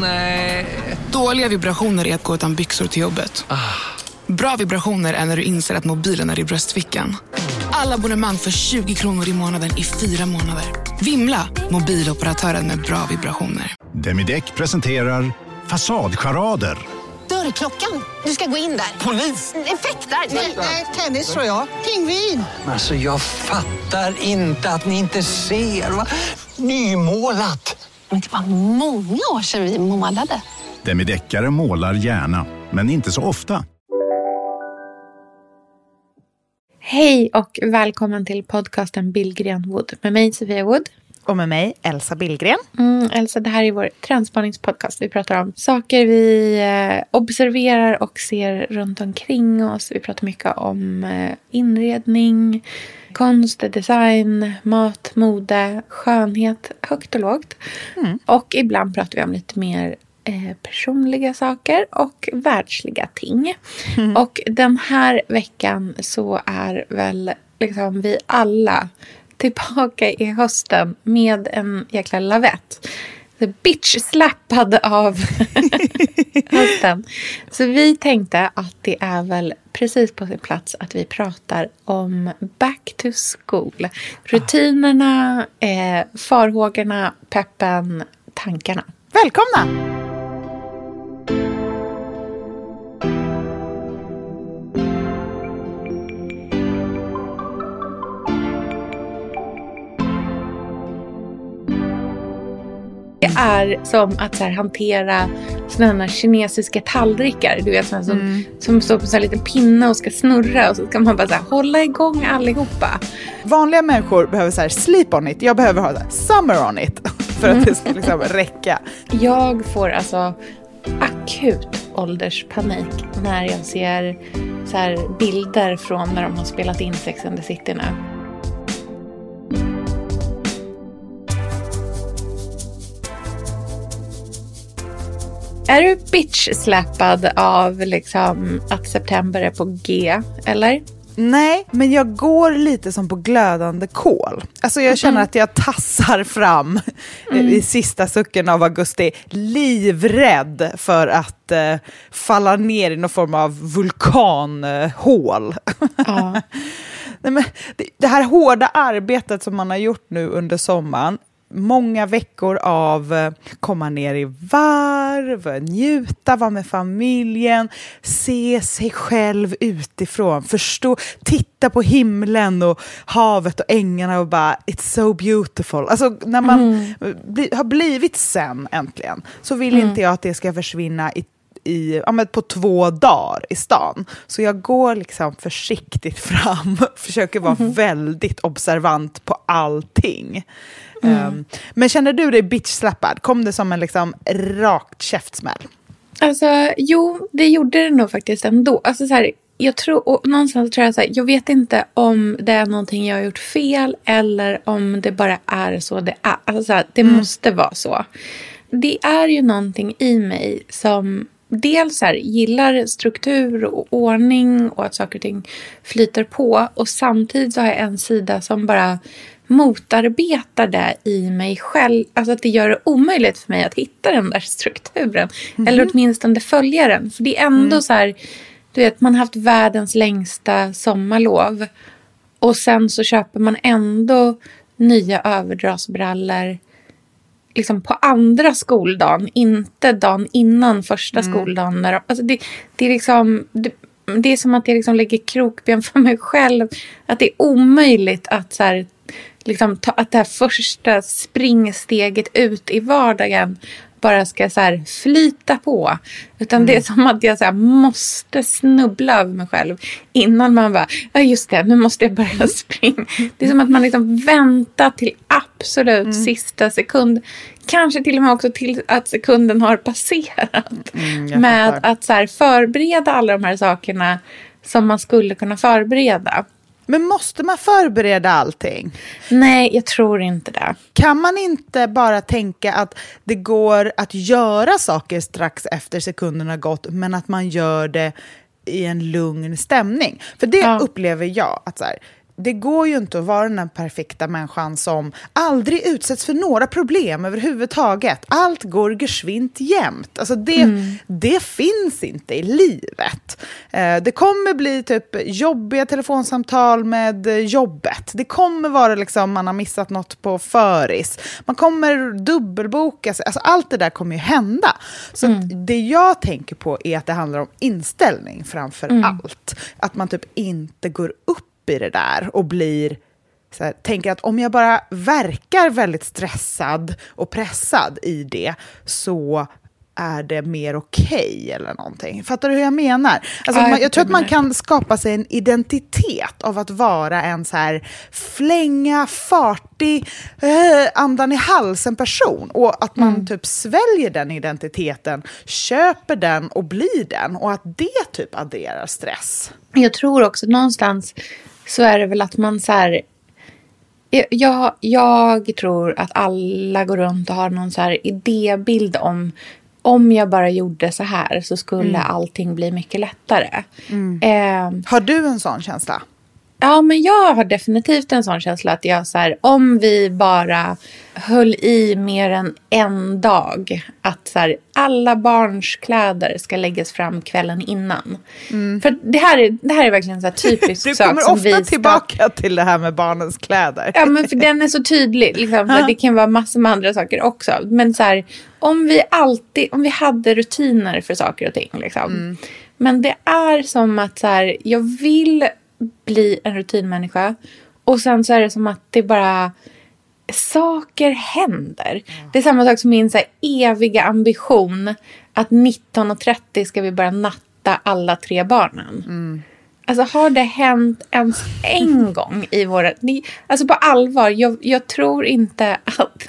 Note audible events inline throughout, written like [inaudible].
Nej. Dåliga vibrationer är att gå utan byxor till jobbet. Bra vibrationer är när du inser att mobilen är i bröstfickan. Alla abonnemang för 20 kronor i månaden i fyra månader. Vimla! Mobiloperatören med bra vibrationer. Demideck presenterar Fasadcharader. Dörrklockan. Du ska gå in där. Polis? Effektar? Nej, tennis tror jag. Pingvin. Alltså jag fattar inte att ni inte ser. Va? Nymålat. Men det var många år sedan vi målade. Demideckare målar gärna, men inte så ofta. Hej och välkommen till podcasten Billgren Wood med mig Sofia Wood. Och med mig, Elsa Billgren. Mm, Elsa, det här är vår trendspaningspodcast. Vi pratar om saker vi eh, observerar och ser runt omkring oss. Vi pratar mycket om eh, inredning, konst, design, mat, mode, skönhet, högt och lågt. Mm. Och ibland pratar vi om lite mer eh, personliga saker och världsliga ting. Mm. Och den här veckan så är väl liksom vi alla tillbaka i hösten med en jäkla lavett. The bitch slappad av [laughs] hösten. Så vi tänkte att det är väl precis på sin plats att vi pratar om back to school. Rutinerna, eh, farhågorna, peppen, tankarna. Välkomna! Det är som att så här, hantera sådana kinesiska tallrikar. Du vet, såna som, Mm. som står på en liten pinne och ska snurra. Och så ska man bara så här, hålla igång allihopa. Vanliga människor behöver så här sleep on it. Jag behöver ha så här summer on it. [laughs] För att det ska liksom [laughs] räcka. Jag får alltså akut ålderspanik när jag ser så bilder från när de har spelat in Sex and the City nu. Är du bitch-slappad av liksom att september är på G, eller? Nej, men jag går lite som på glödande kol. Alltså jag känner att jag tassar fram eh, i sista sucken av augusti, livrädd för att eh, falla ner i någon form av vulkanhål. Ja. [laughs] Nej, men det, det här hårda arbetet som man har gjort nu under sommaren, många veckor av eh, komma ner i varv, njuta, vara med familjen, se sig själv utifrån, förstå, titta på himlen och havet och ängarna och bara it's so beautiful. Alltså när man bli, har blivit sen äntligen så vill inte jag att det ska försvinna i i, ja, på två dagar i stan. Så jag går liksom försiktigt [laughs] fram, försöker vara väldigt observant på allting. Ehm, men känner du dig bitch-slappad? Kom det som en liksom rakt käftsmäll? Alltså, jo, det gjorde det nog faktiskt ändå. Alltså, så här, jag tror, och någonstans tror jag så här, jag vet inte om det är någonting jag har gjort fel eller om det bara är så det är. Alltså, så här, det måste vara så. Det är ju någonting i mig som dels här, gillar struktur och ordning och att saker och ting flyter på. Och samtidigt så har jag en sida som bara motarbetar det i mig själv. Alltså att det gör det omöjligt för mig att hitta den där strukturen. Eller åtminstone följa den. För det är ändå så här, du vet, man har haft världens längsta sommarlov. Och sen så köper man ändå nya överdragsbrallor liksom på andra skoldagen, inte dagen innan första skoldagen. När de, alltså det, det, är liksom, det, det är som att jag liksom lägger krokben för mig själv. Att det är omöjligt att, så här, liksom, ta, att det här första springsteget ut i vardagen bara ska så här flyta på. Utan det är som att jag så måste snubbla över mig själv innan man bara, ja just det, nu måste jag börja springa. Det är som att man liksom väntar till absolut sista sekund. Kanske till och med också till att sekunden har passerat. jag med att så förbereda alla de här sakerna som man skulle kunna förbereda. Men måste man förbereda allting? Nej, jag tror inte det. Kan man inte bara tänka att det går att göra saker strax efter sekunderna gått, men att man gör det i en lugn stämning? För det Ja. upplever jag, att så här, det går ju inte att vara den perfekta människan som aldrig utsätts för några problem överhuvudtaget. Allt går geschwint jämt. Alltså det, mm. det finns inte i livet. Eh, det kommer bli typ jobbiga telefonsamtal med jobbet. Det kommer vara liksom man har missat något på föris. Man kommer dubbelboka sig. Alltså allt det där kommer ju hända. Så mm. det jag tänker på är att det handlar om inställning framför mm. allt. Att man typ inte går upp i det där och blir så här, tänker att om jag bara verkar väldigt stressad och pressad i det så är det mer okej okay eller någonting. Fattar du hur jag menar? Alltså, ja, jag, man, jag tror att man kan skapa sig en identitet av att vara en så här flänga, fartig, eh, andan i halsen person och att man mm. typ sväljer den identiteten, köper den och blir den och att det typ adderar stress. Jag tror också någonstans så är det väl att man så här... Jag, jag tror att alla går runt och har någon så här idébild om om jag bara gjorde så här så skulle mm. allting bli mycket lättare. Mm. Eh, har du en sån känsla? Ja, men jag har definitivt en sån känsla att jag så här, om vi bara höll i mer än en dag. Att så här, alla barns kläder ska läggas fram kvällen innan. Mm. För det här, är, det här är verkligen så här typisk [laughs] sak som vi... Du kommer ofta tillbaka till det här med barnens kläder. Ja, men för den är så tydlig. Liksom, så det kan vara massor med andra saker också. Men så här, om vi alltid, om vi hade rutiner för saker och ting. Liksom. Mm. Men det är som att så jag vill bli en rutinmänniska. Och sen så är det som att det bara saker händer. Mm. Det är samma sak som min så eviga ambition att 19.30 ska vi börja natta alla tre barnen. Mm. Alltså har det hänt ens en gång i våra... Alltså på allvar, jag, jag tror inte att,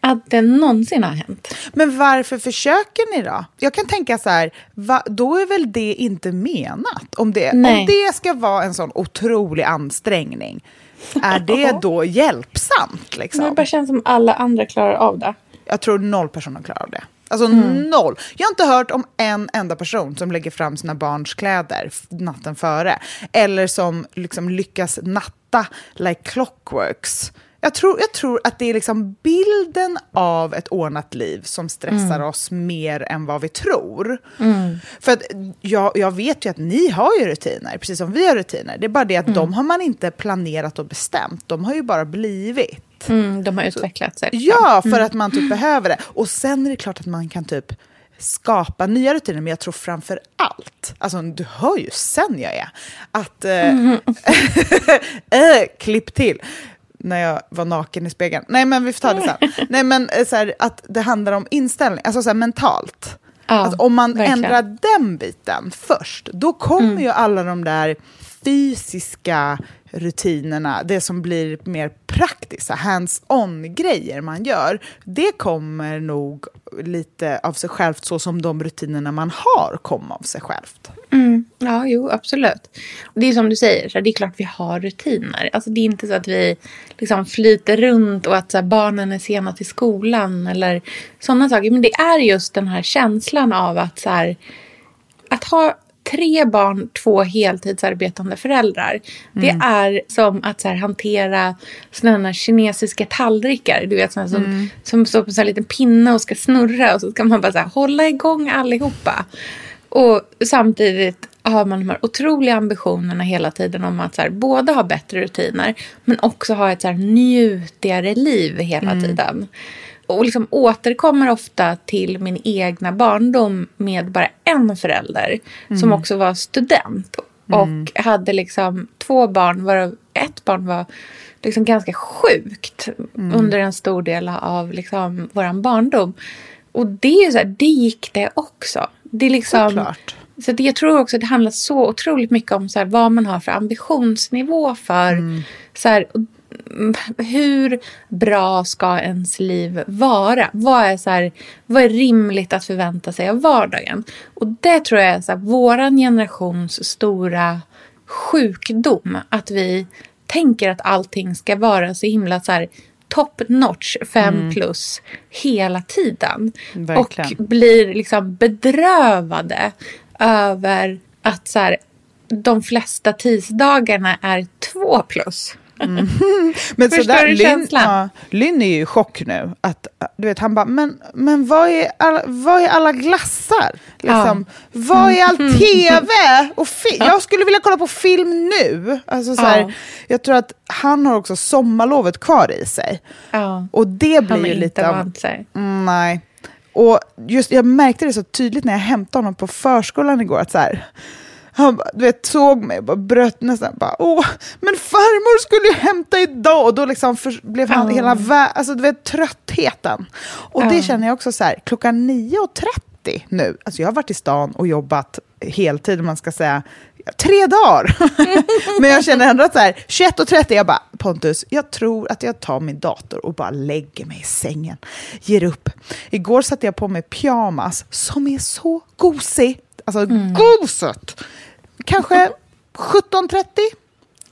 att det någonsin har hänt. Men varför försöker ni då? Jag kan tänka så här, va, då är väl det inte menat? Om det, om det ska vara en sån otrolig ansträngning, är det då hjälpsamt? Liksom? Men det bara känns som alla andra klarar av det. Jag tror noll personer klarar av det. Alltså mm. noll. Jag har inte hört om en enda person som lägger fram sina barns kläder natten före. Eller som liksom lyckas natta like clockworks jag tror, jag tror att det är liksom bilden av ett ordnat liv som stressar mm. oss mer än vad vi tror. Mm. För att jag, jag vet ju att ni har ju rutiner, precis som vi har rutiner. Det är bara det att mm. de har man inte planerat och bestämt. De har ju bara blivit. Mm, de har utvecklat sig. Ja, för mm. att man typ behöver det. Och sen är det klart att man kan typ skapa nya rutiner, men jag tror framför allt, alltså du hör ju sen jag är, att... Äh, äh, [laughs] [laughs] klipp till när jag var naken i spegeln. Nej, men vi får ta det sen. [laughs] Nej, men eh, så här, att det handlar om inställning, alltså så här, mentalt. Ja, att om man verkligen. ändrar den biten först, då kommer mm. ju alla de där fysiska rutinerna, det som blir mer praktiska, hands-on-grejer man gör, det kommer nog lite av sig självt så som de rutinerna man har kommer av sig självt. Mm. Ja, jo, absolut. Det är som du säger, så det är klart vi har rutiner. Alltså, det är inte så att vi liksom flyter runt och att så här, barnen är sena till skolan eller sådana saker. Men det är just den här känslan av att så här, att ha tre barn, två heltidsarbetande föräldrar. Mm. Det är som att så här, hantera sådana kinesiska tallrikar. Du vet, sådana som, mm. som står på en liten pinne och ska snurra och så ska man bara så här, hålla igång allihopa. Och samtidigt har man de här otroliga ambitionerna hela tiden om att så här, både ha bättre rutiner men också ha ett så här, njutigare liv hela mm. tiden och liksom återkommer ofta till min egna barndom med bara en förälder mm. som också var student och mm. hade liksom två barn varav ett barn var liksom ganska sjukt mm. under en stor del av liksom vår barndom. Och det är så här, det gick det också. Det är liksom, Såklart. Så det, jag tror också att det handlar så otroligt mycket om så här, vad man har för ambitionsnivå för mm. så här, hur bra ska ens liv vara? Vad är, så här, vad är rimligt att förvänta sig av vardagen? Och det tror jag är så här, våran generations stora sjukdom. Att vi tänker att allting ska vara så himla så här, top notch, fem mm. plus, hela tiden. Verkligen. Och blir liksom bedrövade över att så här, de flesta tisdagarna är två plus. Men Förstår sådär, du Lynn, känslan? ja, Lynn är ju i chock nu. Att, du vet, han bara, men, men vad, är alla, vad är alla glassar? Liksom, Vad är all tv? Och Jag skulle vilja kolla på film nu. Alltså, så här, Ja. Jag tror att han har också sommarlovet kvar i sig. Ja. Och det Han blir har ju inte lite... av- sig. Mm, nej. Och just, jag märkte det så tydligt när jag hämtade honom på förskolan igår. Att så här, han bara, du vet, såg mig och bröt nästan. Bara, Åh, men farmor skulle ju hämta idag. Och då liksom för, blev han Ja. hela vä- alltså, du vet, tröttheten. Och det Ja. känner jag också så här, klockan 9.30 nu. Alltså jag har varit i stan och jobbat heltid, om man ska säga. Tre dagar! [laughs] Men jag känner ändå att så här, 21.30, jag bara, Pontus, jag tror att jag tar min dator och bara lägger mig i sängen. Ger upp. Igår satte jag på mig pyjamas som är så gosig. Alltså goset! Kanske 17.30.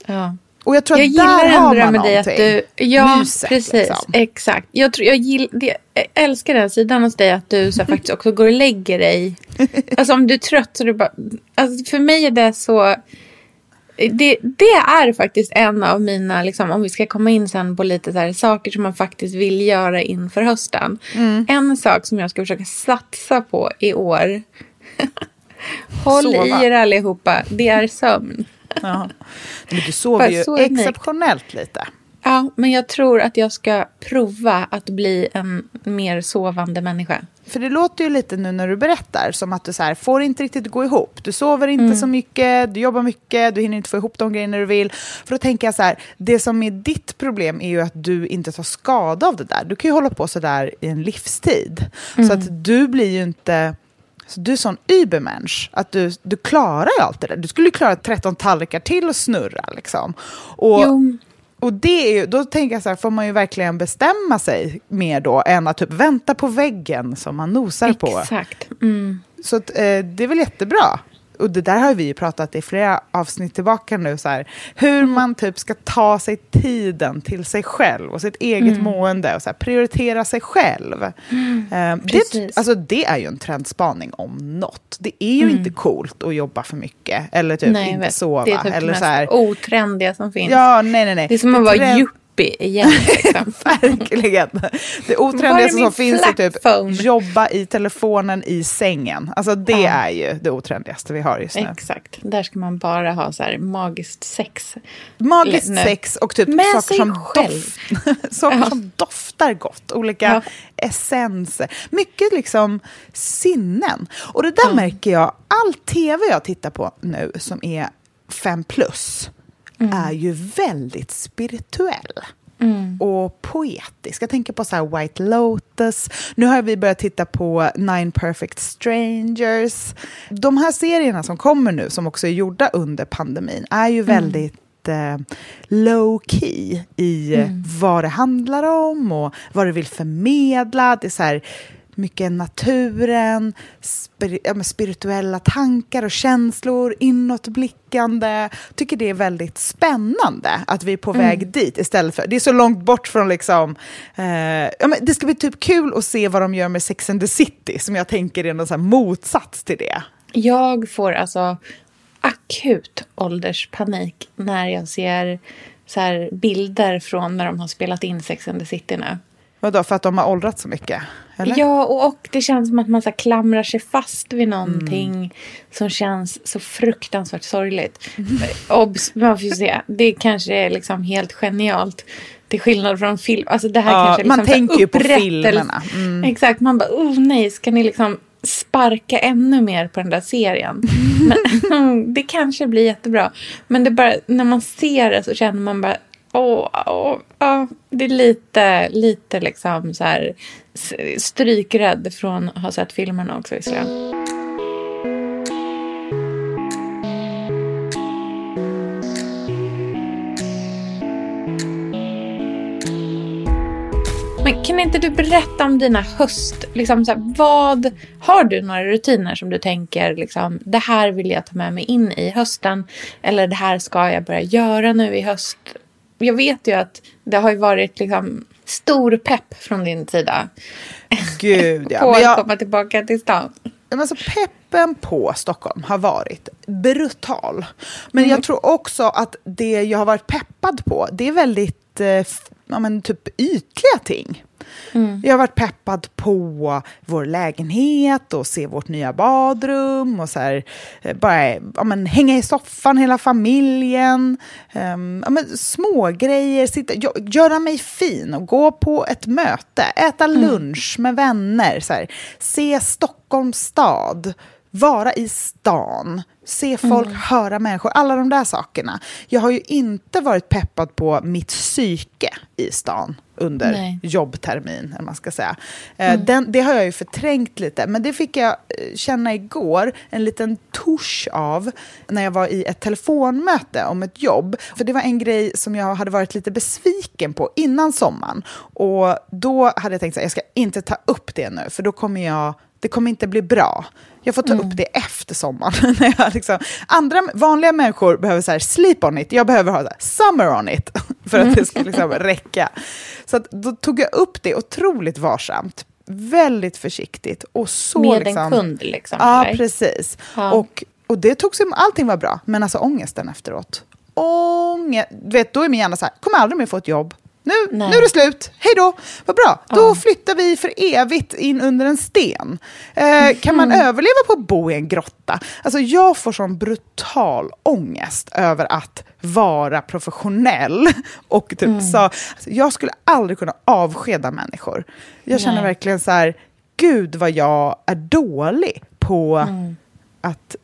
Ja. Och jag tror Jag att där har man med dig att någonting. du... Ja, Myset, precis. liksom. Exakt. Jag, tror, jag, gill, det, jag älskar den sidan hos dig att du så här, faktiskt också går och lägger dig. [laughs] Alltså om du är trött så du bara... Alltså, för mig är det så... Det, det är faktiskt en av mina, liksom, om vi ska komma in sen på lite så här, saker som man faktiskt vill göra inför hösten. Mm. En sak som jag ska försöka satsa på i år. [laughs] Håll Sova. i er allihopa, det är sömn. Ja. Men du sover ju så exceptionellt lite. Ja, men jag tror att jag ska prova att bli en mer sovande människa. För det låter ju lite nu när du berättar som att du så här, får inte riktigt gå ihop. Du sover inte Mm. så mycket, du jobbar mycket, du hinner inte få ihop de grejerna du vill. För då tänker jag så här, det som är ditt problem är ju att du inte tar skada av det där. Du kan ju hålla på så där i en livstid. Så Mm. att du blir ju inte... Så du är sån übermensch, att du, du klarar ju allt det där. Du skulle ju klara 13 tallrikar till och snurra liksom. Och, Jo. och det är ju, då tänker jag så här, får man ju verkligen bestämma sig mer då än att typ vänta på väggen som man nosar på. Exakt. Mm. Så att, eh, det är väl jättebra. Och det där har vi ju pratat i flera avsnitt tillbaka nu, så här, hur Mm. man typ ska ta sig tiden till sig själv och sitt eget Mm. mående och så här, prioritera sig själv. Eh, det, alltså, det är ju en trendspaning om något. Det är ju inte coolt att jobba för mycket eller typ Mm. Nej, inte vet. sova. Det är typ eller det så mest här, otrendiga som finns. ja, nej, nej, nej. Det är som att vara yuppie igen. Liksom. [laughs] Verkligen. Det otrendigaste som finns är typ jobba i telefonen i sängen. Alltså det Ja. är ju det otrendigaste vi har just nu. Exakt. Där ska man bara ha så här magiskt sex. Magiskt Nu. sex och typ Med saker, som, doft, [laughs] saker Ja. som doftar gott. Olika Ja. essenser. Mycket liksom sinnen. Och det där märker jag, all tv jag tittar på nu som är fem plus Mm. är ju väldigt spirituell. och poetisk. Jag tänker på så här White Lotus. Nu har vi börjat titta på Nine Perfect Strangers. De här serierna som kommer nu, som också är gjorda under pandemin, är ju väldigt eh, low key i eh, vad det handlar om och vad det vill förmedla. Det är så här mycket naturen, spiri- ja, spirituella tankar och känslor, inåtblickande. Tycker det är väldigt spännande att vi är på väg dit istället för... Det är så långt bort från liksom... Eh, ja, men det ska bli typ kul att se vad de gör med Sex and the City, som jag tänker är någon så motsats till det. Jag får alltså akut ålderspanik när jag ser så bilder från när de har spelat in Sex and the City nu. Vadå, för att de har åldrats så mycket? Eller? Ja, och, och det känns som att man så klamrar sig fast vid någonting Mm. som känns så fruktansvärt sorgligt. Obs, man får se. Det kanske är liksom helt genialt. Till skillnad från film. Alltså det här Ja, kanske man liksom här tänker ju på filmerna. Mm. Exakt, man bara, oh nej, ska ni liksom sparka ännu mer på den där serien? [laughs] Men, [laughs] det kanske blir jättebra. Men det bara, när man ser det så känner man bara, åh, åh, åh. det är lite, lite liksom så här strykrädd från att ha sett filmerna också visserligen. Men kan inte du berätta om dina höst... Liksom så här, vad, har du några rutiner som du tänker liksom, det här vill jag ta med mig in i hösten? Eller det här ska jag börja göra nu i höst? Jag vet ju att det har ju varit liksom, stor pepp från din sida Gud, ja. [laughs] på att jag, komma tillbaka till stan. Men alltså pepp toppen på Stockholm har varit brutal. Men Mm. jag tror också att det jag har varit peppad på, det är väldigt eh, ja, men typ ytliga ting. Mm. Jag har varit peppad på vår lägenhet och se vårt nya badrum och så här, eh, bara ja, men, hänga i soffan hela familjen. Um, ja, men, små grejer, sitta, gö- göra mig fin och gå på ett möte, äta Mm. lunch med vänner, så här, se Stockholms stad, vara i stan, se folk, Mm. höra människor, alla de där sakerna. Jag har ju inte varit peppad på mitt psyke i stan under Nej. Mm. jobbtermin, eller man ska säga. Eh, Den, det har jag ju förträngt lite, men det fick jag eh, känna igår, en liten tusch av, när jag var i ett telefonmöte om ett jobb. För det var en grej som jag hade varit lite besviken på innan sommaren. Och då hade jag tänkt att jag ska inte ta upp det nu, för då kommer jag det kommer inte bli bra. Jag får ta Mm. upp det efter sommaren. [laughs] när jag liksom, andra vanliga människor behöver så här sleep on it, jag behöver ha så här, summer on it [laughs] för att det ska liksom räcka. Så att, då tog jag upp det otroligt varsamt, väldigt försiktigt. Och så Med liksom, en kund liksom. Ja, eller? precis. Ja. Och, och det tog sig, allting var bra, men alltså ångesten efteråt. Ångest, du vet, då är min hjärna så här, kommer aldrig mer få ett jobb. Nu, Nej. nu är det slut, hej då, vad bra. Då flyttar vi för evigt in under en sten. Eh, kan man Mm. överleva på att bo i en grotta? Alltså jag får sån brutal ångest över att vara professionell. [laughs] Och typ Mm. så, alltså jag skulle aldrig kunna avskeda människor. Jag känner Nej. verkligen så här, gud vad jag är dålig på Mm. att,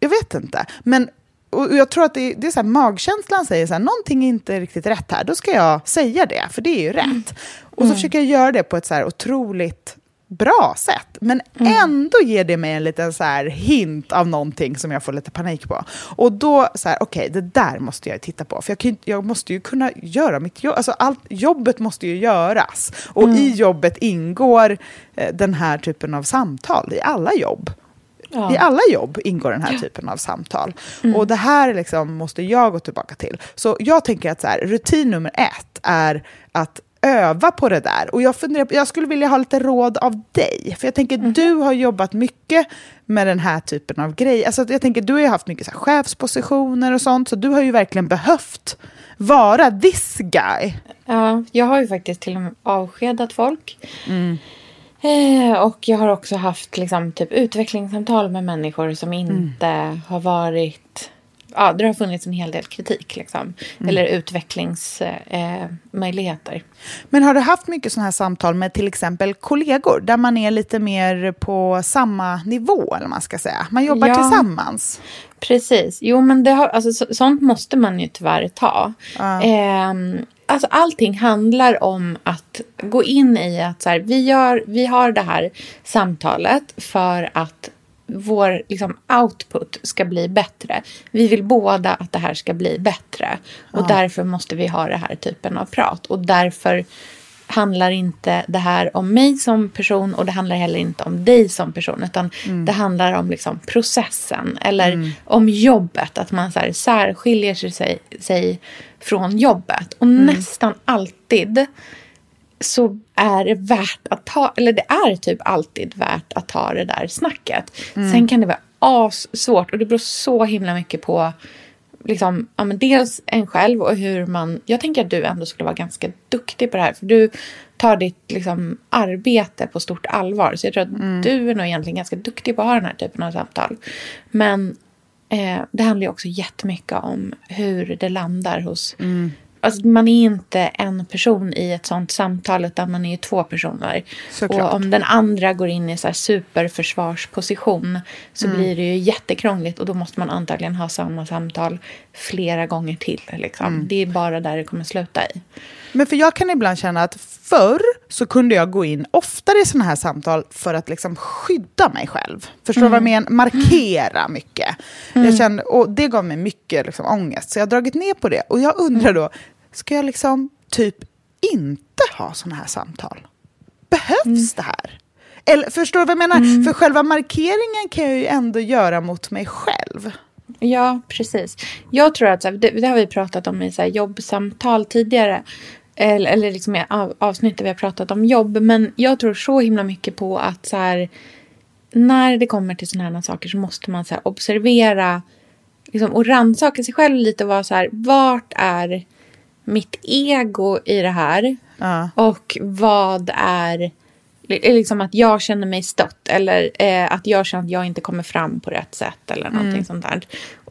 jag vet inte, men och jag tror att det, det är så här, magkänslan säger så här, någonting är inte riktigt rätt här, då ska jag säga det, för det är ju rätt. Och så försöker jag göra det på ett så här otroligt bra sätt, men ändå ger det mig en liten så här hint av någonting som jag får lite panik på. Och då, så här, okej, det där måste jag titta på, för jag, kan, jag måste ju kunna göra mitt jobb, alltså allt, jobbet måste ju göras. Och i jobbet ingår eh, den här typen av samtal, i alla jobb. Ja. I alla jobb ingår den här typen av samtal. Och det här liksom måste jag gå tillbaka till. Så jag tänker att så här, rutin nummer ett är att öva på det där. Och jag, funderar, jag skulle vilja ha lite råd av dig. För jag tänker, du har jobbat mycket med den här typen av grejer. Alltså, jag tänker, du har ju haft mycket så här, chefspositioner och sånt, så du har ju verkligen behövt vara this guy. Ja, jag har ju faktiskt till och med avskedat folk. Eh, och jag har också haft liksom, typ, utvecklingssamtal med människor som inte har varit... Ja, det har funnits en hel del kritik. Liksom. Eller utvecklingsmöjligheter. Eh. Men har du haft mycket sådana här samtal med till exempel kollegor, där man är lite mer på samma nivå, eller man ska säga? Man jobbar Ja. tillsammans. Precis. Jo, men det har, alltså, så, sånt måste man ju tyvärr ta. Ehm, alltså, allting handlar om att gå in i att så här, vi, gör, vi har det här samtalet för att vår liksom, output ska bli bättre. Vi vill båda att det här ska bli bättre. Och därför måste vi ha den här typen av prat. Och därför handlar inte det här om mig som person och det handlar heller inte om dig som person. Utan det handlar om liksom processen eller om jobbet. Att man så här särskiljer sig, sig från jobbet. Och nästan alltid så är det värt att ta, eller det är typ alltid värt att ta det där snacket. Sen kan det vara assvårt och det beror så himla mycket på liksom, ja, men dels en själv och hur man... Jag tänker att du ändå skulle vara ganska duktig på det här. För du tar ditt liksom, arbete på stort allvar. Så jag tror att du är nog egentligen ganska duktig på att ha den här typen av samtal. Men eh, det handlar ju också jättemycket om hur det landar hos... Alltså, man är inte en person i ett sånt samtal utan man är ju två personer. Såklart. Och om den andra går in i så här superförsvarsposition så Mm. blir det ju jättekrångligt och då måste man antagligen ha samma samtal flera gånger till. Liksom. Mm. Det är bara där det kommer sluta i. Men för jag kan ibland känna att förr så kunde jag gå in oftare i sådana här samtal för att liksom skydda mig själv. Förstår du vad jag menar? Markera mycket. Jag kände, och det gav mig mycket liksom, ångest, så jag har dragit ner på det. Och jag undrar då, ska jag liksom typ inte ha sådana här samtal? Behövs det här? Eller förstår du vad jag menar? För själva markeringen kan jag ju ändå göra mot mig själv. Ja, precis. Jag tror att det, det har vi pratat om i så här, jobbsamtal tidigare. Eller, eller liksom i av, avsnitt där vi har pratat om jobb. Men jag tror så himla mycket på att så här, när det kommer till sådana här saker så måste man så här, observera liksom, och rannsaka sig själv lite och vara så här, vart är mitt ego i det här? Ja. Och vad är liksom att jag känner mig stött eller eh, att jag känner att jag inte kommer fram på rätt sätt eller någonting sånt där.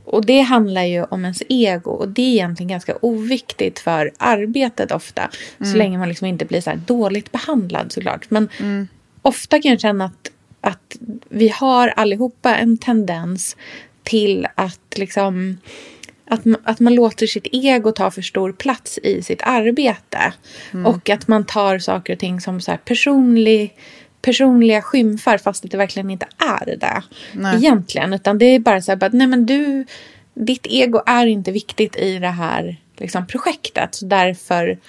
Och det handlar ju om ens ego och det är egentligen ganska oviktigt för arbetet ofta. Så länge man liksom inte blir så dåligt behandlad såklart. Men ofta kan jag känna att, att vi har allihopa en tendens till att liksom att, att man låter sitt ego ta för stor plats i sitt arbete. Och att man tar saker och ting som så här personlig, personliga skymfar fast att det verkligen inte är det. Egentligen. Utan det är bara så här, bara, nej men du, ditt ego är inte viktigt i det här liksom, projektet. Så därför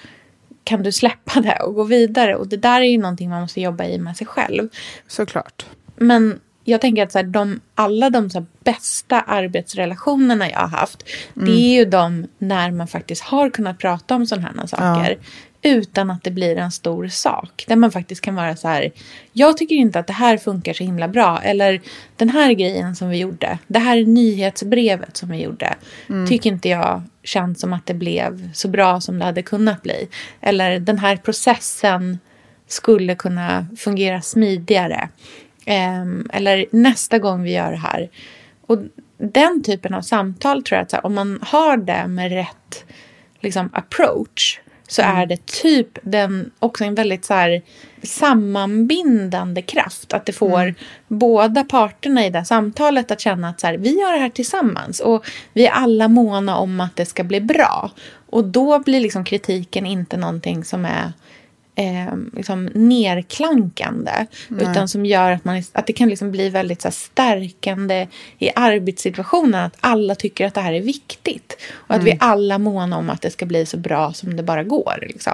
kan du släppa det och gå vidare. Och det där är ju någonting man måste jobba i med sig själv. Såklart. Men jag tänker att så här, de, alla de så bästa arbetsrelationerna jag har haft, det är ju de när man faktiskt har kunnat prata om sådana här saker. Utan att det blir en stor sak. Där man faktiskt kan vara så här, jag tycker inte att det här funkar så himla bra. Eller den här grejen som vi gjorde, det här nyhetsbrevet som vi gjorde. Tycker inte jag känns som att det blev så bra som det hade kunnat bli. Eller den här processen skulle kunna fungera smidigare. Ehm, eller nästa gång vi gör det här. Och den typen av samtal tror jag att här, om man har det med rätt liksom, approach så är det typ den, också en väldigt så här, sammanbindande kraft. Att det får båda parterna i det här samtalet att känna att så här, vi gör det här tillsammans och vi är alla måna om att det ska bli bra. Och då blir liksom kritiken inte någonting som är eh, liksom nerklankande. Utan som gör att, man, att det kan liksom bli väldigt så här, stärkande i arbetssituationen. Att alla tycker att det här är viktigt. Och att vi alla månar om att det ska bli så bra som det bara går. Liksom.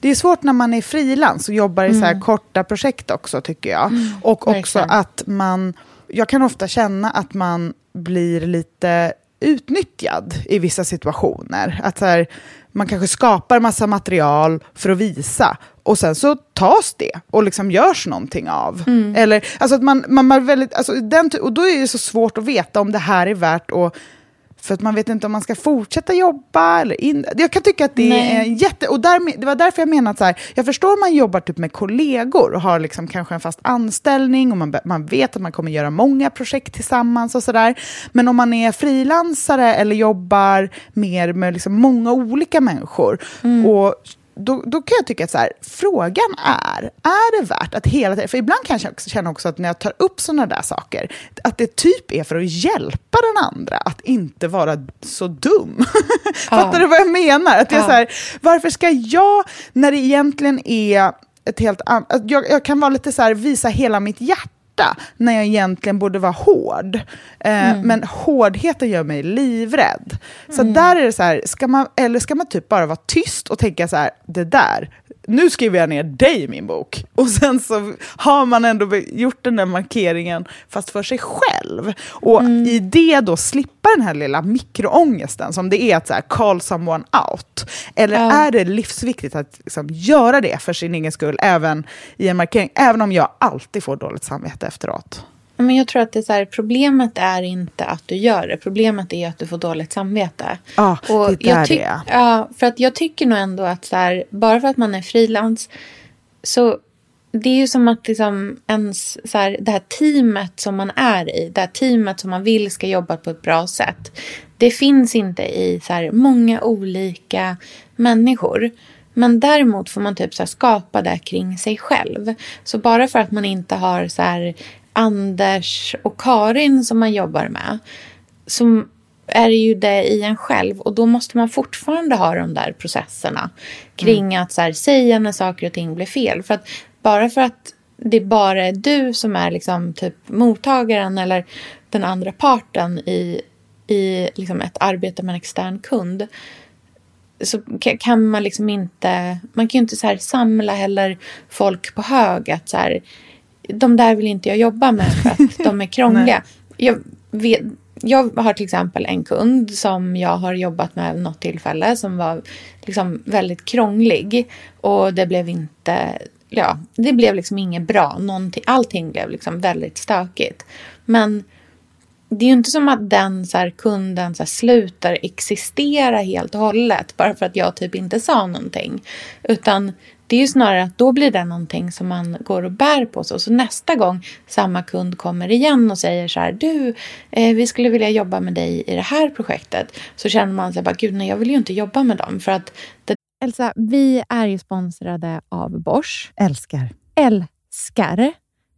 Det är svårt när man är frilans och jobbar i så här korta projekt också, tycker jag. och också verkligen. att man... Jag kan ofta känna att man blir lite utnyttjad i vissa situationer. Att så här, man kanske skapar massa material för att visa och sen så tas det och liksom görs någonting av. Eller, alltså att man, man, man väldigt, alltså den, och då är det så svårt att veta om det här är värt att för att man vet inte om man ska fortsätta jobba eller in. Jag kan tycka att det Nej. är jätte... Och där, det var därför jag menade att så här, jag förstår om man jobbar typ med kollegor och har liksom kanske en fast anställning och man, man vet att man kommer göra många projekt tillsammans och sådär. Men om man är frilansare eller jobbar mer med liksom många olika människor och då, då kan jag tycka att så här, frågan är, är det värt att hela tiden, för ibland kan jag också känna också att när jag tar upp sådana där saker, att det typ är för att hjälpa den andra att inte vara så dum. [laughs] Fattar du vad jag menar? Att det är så här, varför ska jag, när det egentligen är ett helt annat, jag, jag kan vara lite så här, visa hela mitt hjärta när jag egentligen borde vara hård. Eh, Men hårdheten gör mig livrädd. Så där är det så här, ska man, eller ska man typ bara vara tyst och tänka så här, det där, nu skriver jag ner dig i min bok. Och sen så har man ändå gjort den där markeringen, fast för sig själv. Och i det då slippa den här lilla mikroångesten som det är att så här, call someone out. Eller är det livsviktigt att liksom göra det för sin egen skull, även i en markering, även om jag alltid får dåligt samvete efteråt? Men jag tror att det är så här, problemet är inte att du gör det. Problemet är att du får dåligt samvete. Ja, det är där jag det är. Ja, för att jag tycker nog ändå att så här, bara för att man är frilans så det är ju som att liksom ens, så här, det här teamet som man är i, det här teamet som man vill ska jobba på ett bra sätt. Det finns inte i så här, många olika människor. Men däremot får man typ så skapa det kring sig själv. Så bara för att man inte har så här, Anders och Karin som man jobbar med så är det ju det i en själv och då måste man fortfarande ha de där processerna kring att så här, säga när saker och ting blir fel. För att bara för att det bara är du som är liksom typ mottagaren eller den andra parten i, i liksom ett arbete med en extern kund så ka- kan man liksom inte, man kan ju inte så samla heller folk på hög att så här, de där vill inte jag jobba med för att [laughs] de är krångliga. jag, vet, jag har till exempel en kund som jag har jobbat med något tillfälle som var liksom väldigt krånglig och det blev inte ja, det blev liksom inget bra. Någonting, allting blev liksom väldigt stökigt. Men det är ju inte som att den så här, kunden så här, slutar existera helt och hållet bara för att jag typ inte sa någonting. Utan det är ju snarare att då blir det någonting som man går och bär på. Så, så nästa gång samma kund kommer igen och säger så här, du, eh, vi skulle vilja jobba med dig i det här projektet. Så känner man sig bara, gud nej, jag vill ju inte jobba med dem. För att det... Elsa, vi är ju sponsrade av Bosch. Älskar. Älskar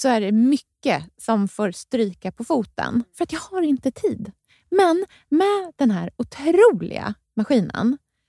så är det mycket som får stryka på foten. För att jag har inte tid. Men med den här otroliga maskinen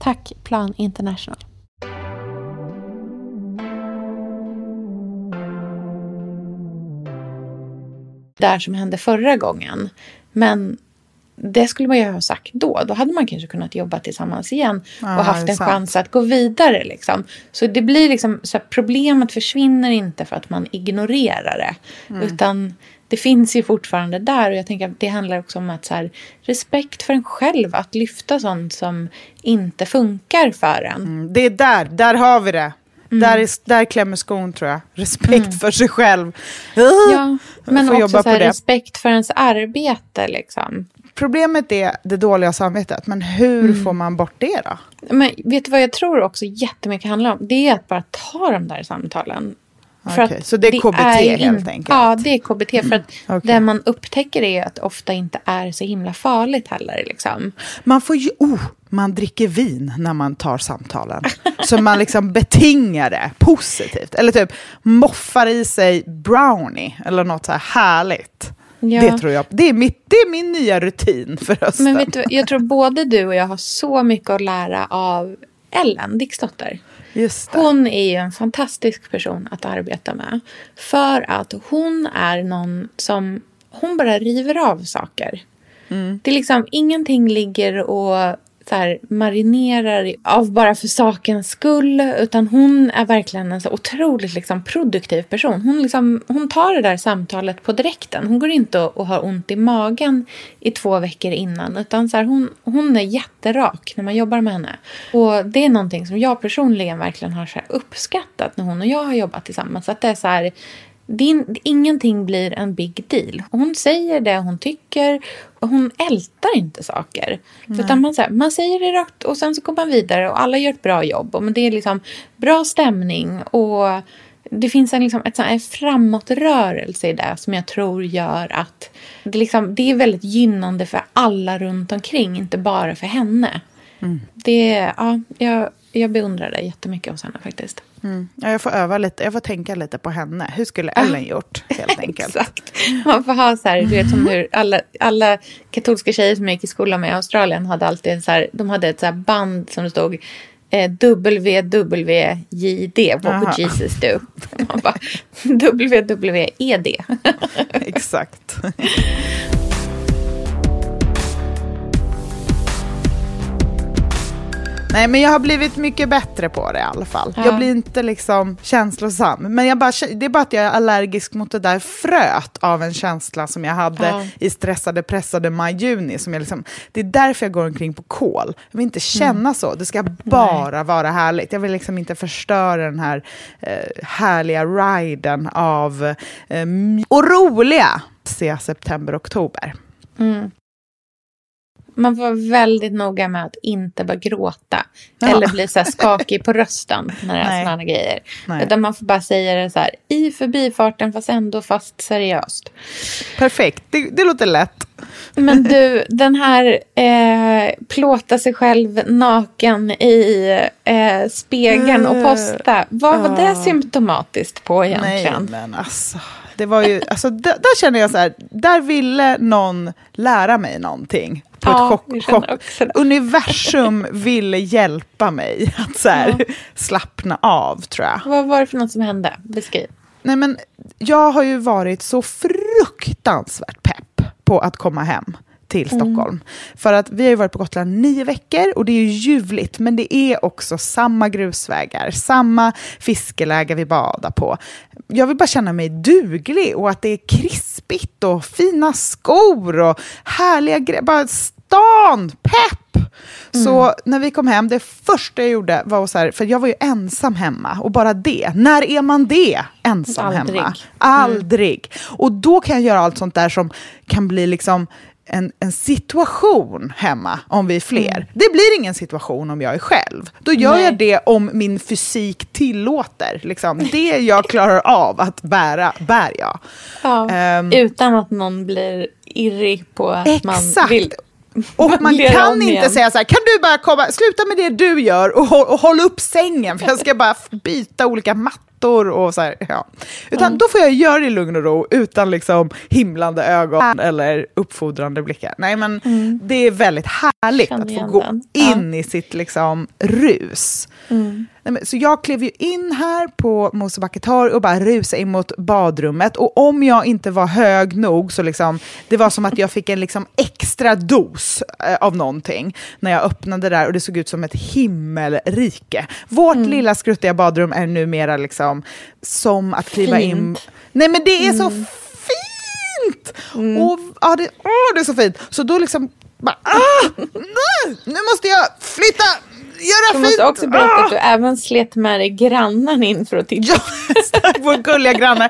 Tack Plan International. Där som hände förra gången. Men det skulle man ju ha sagt då. Då hade man kanske kunnat jobba tillsammans igen och ja, haft en sant. chans att gå vidare. Liksom. Så det blir liksom, så problemet försvinner inte för att man ignorerar det. Mm. Utan det finns ju fortfarande där och jag tänker att det handlar också om att så här, respekt för en själv, att lyfta sånt som inte funkar för en. Mm, det är där, där har vi det. Mm. Där, är, där klämmer skon tror jag. Respekt mm. för sig själv. Ja, men också så här, respekt för ens arbete. Liksom. Problemet är det dåliga samvetet, men hur mm. får man bort det då? Men vet du vad jag tror också jättemycket handlar om? Det är att bara ta de där samtalen. För okay, så det är KBT är helt enkelt? Ja, det är KBT. För att mm. okay. det man upptäcker är att ofta inte är så himla farligt heller. Liksom. Man får ju... Oh, man dricker vin när man tar samtalen. så man liksom betingar det positivt. Eller typ moffar i sig brownie eller något så här härligt. Ja. Det tror jag. Det är, mitt, det är min nya rutin för hösten. Men vet du, jag tror både du och jag har så mycket att lära av Ellen, Dixdotter. Hon är ju en fantastisk person att arbeta med. För att hon är någon som... Hon bara river av saker. Mm. Det är liksom ingenting ligger och så här, marinerar av bara för sakens skull. Utan hon är verkligen en så otroligt liksom, produktiv person. Hon, liksom, hon tar det där samtalet på direkten. Hon går inte och, och har ont i magen i två veckor innan. Utan så här, hon, hon är jätterak när man jobbar med henne. Och det är någonting som jag personligen verkligen har så uppskattat när hon och jag har jobbat tillsammans. Att det är så här, det, ingenting blir en big deal. Hon säger det hon tycker och hon ältar inte saker. Utan man, här, man säger det rakt och sen så går man vidare och alla gör ett bra jobb. Och det är liksom bra stämning och det finns en, liksom, ett, en framåtrörelse i det som jag tror gör att det, liksom, det är väldigt gynnande för alla runt omkring, inte bara för henne. Mm. Det, ja, jag, jag beundrar det jättemycket hos henne faktiskt. Mm. Ja, jag får öva lite, jag får tänka lite på henne. Hur skulle Ellen gjort helt [laughs] enkelt? Exakt. Man får ha så här, du vet som hur alla, alla katolska tjejer som jag gick i skolan med i Australien hade alltid så här, de hade ett så band som det stod eh, WWJD, what would Jesus do? Man bara, [laughs] WWED. [laughs] Exakt. Nej, men jag har blivit mycket bättre på det i alla fall. Ja. Jag blir inte liksom känslosam. Men jag bara, det är bara att jag är allergisk mot det där fröet av en känsla som jag hade ja. i stressade, pressade maj-juni. liksom, det är därför jag går omkring på kol. Jag vill inte känna mm. så. Det ska bara Nej. vara härligt. Jag vill liksom inte förstöra den här eh, härliga riden av eh, och roliga se september, oktober. Mm. Man vara väldigt noga med att inte bara gråta. Ja. Eller bli så skakig på rösten när det är sådana grejer. Nej. Utan man får bara säga det så här i förbifarten fast ändå fast seriöst. Perfekt, det, det låter lätt. Men [laughs] du, den här eh, plåta sig själv naken i eh, spegeln och posta. Vad var det symptomatiskt på egentligen? Nej, men alltså. Det var ju, alltså där, där känner jag så här, där ville någon lära mig någonting. På Ja, ett chock, chock. Universum ville hjälpa mig att så här, slappna av, tror jag. Vad var det för något som hände? Beskriv. Nej, men jag har ju varit så fruktansvärt pepp på att komma hem till Stockholm. För att vi har ju varit på Gotland nio veckor och det är ju ljuvligt, men det är också samma grusvägar, samma fiskeläge vi badar på. Jag vill bara känna mig duglig och att det är krispigt och fina skor och härliga grejer. Bara stan, pepp! Så när vi kom hem, det första jag gjorde var så här, för jag var ju ensam hemma och bara det, när är man det ensam Aldrig. hemma? Aldrig. Och då kan jag göra allt sånt där som kan bli liksom en, en situation hemma om vi är fler. Det blir ingen situation om jag är själv. Då gör Nej. jag det om min fysik tillåter. Liksom. Det jag klarar av att bära, bär jag. Ja. Ehm. Utan att någon blir irrig på att man Exakt. vill [laughs] Och man kan inte igen. säga så här, kan du bara komma, sluta med det du gör och, håll, och håll upp sängen för jag ska bara byta olika mattor och så här, ja. Utan då får jag göra det i lugn och ro utan liksom himlande ögon eller uppfordrande blickar. Nej men det är väldigt härligt att få gå den. Ja. in i sitt liksom rus. Men, så jag klev ju in här på Mosebacke torg och bara rusade in mot badrummet. Och om jag inte var hög nog så liksom, det var som att jag fick en liksom extra dos eh, av någonting när jag öppnade där och det såg ut som ett himmelrike. Vårt lilla skruttiga badrum är numera liksom som att kliva in... Fint. Nej men det är så fint! Och, ja, det, åh, det är så fint. Så då liksom, bara, ah, nej, nu måste jag flytta, göra Du fint. måste också berätta Ah! att du även slet med dig grannen in för att titta. Ja, vår gulliga granne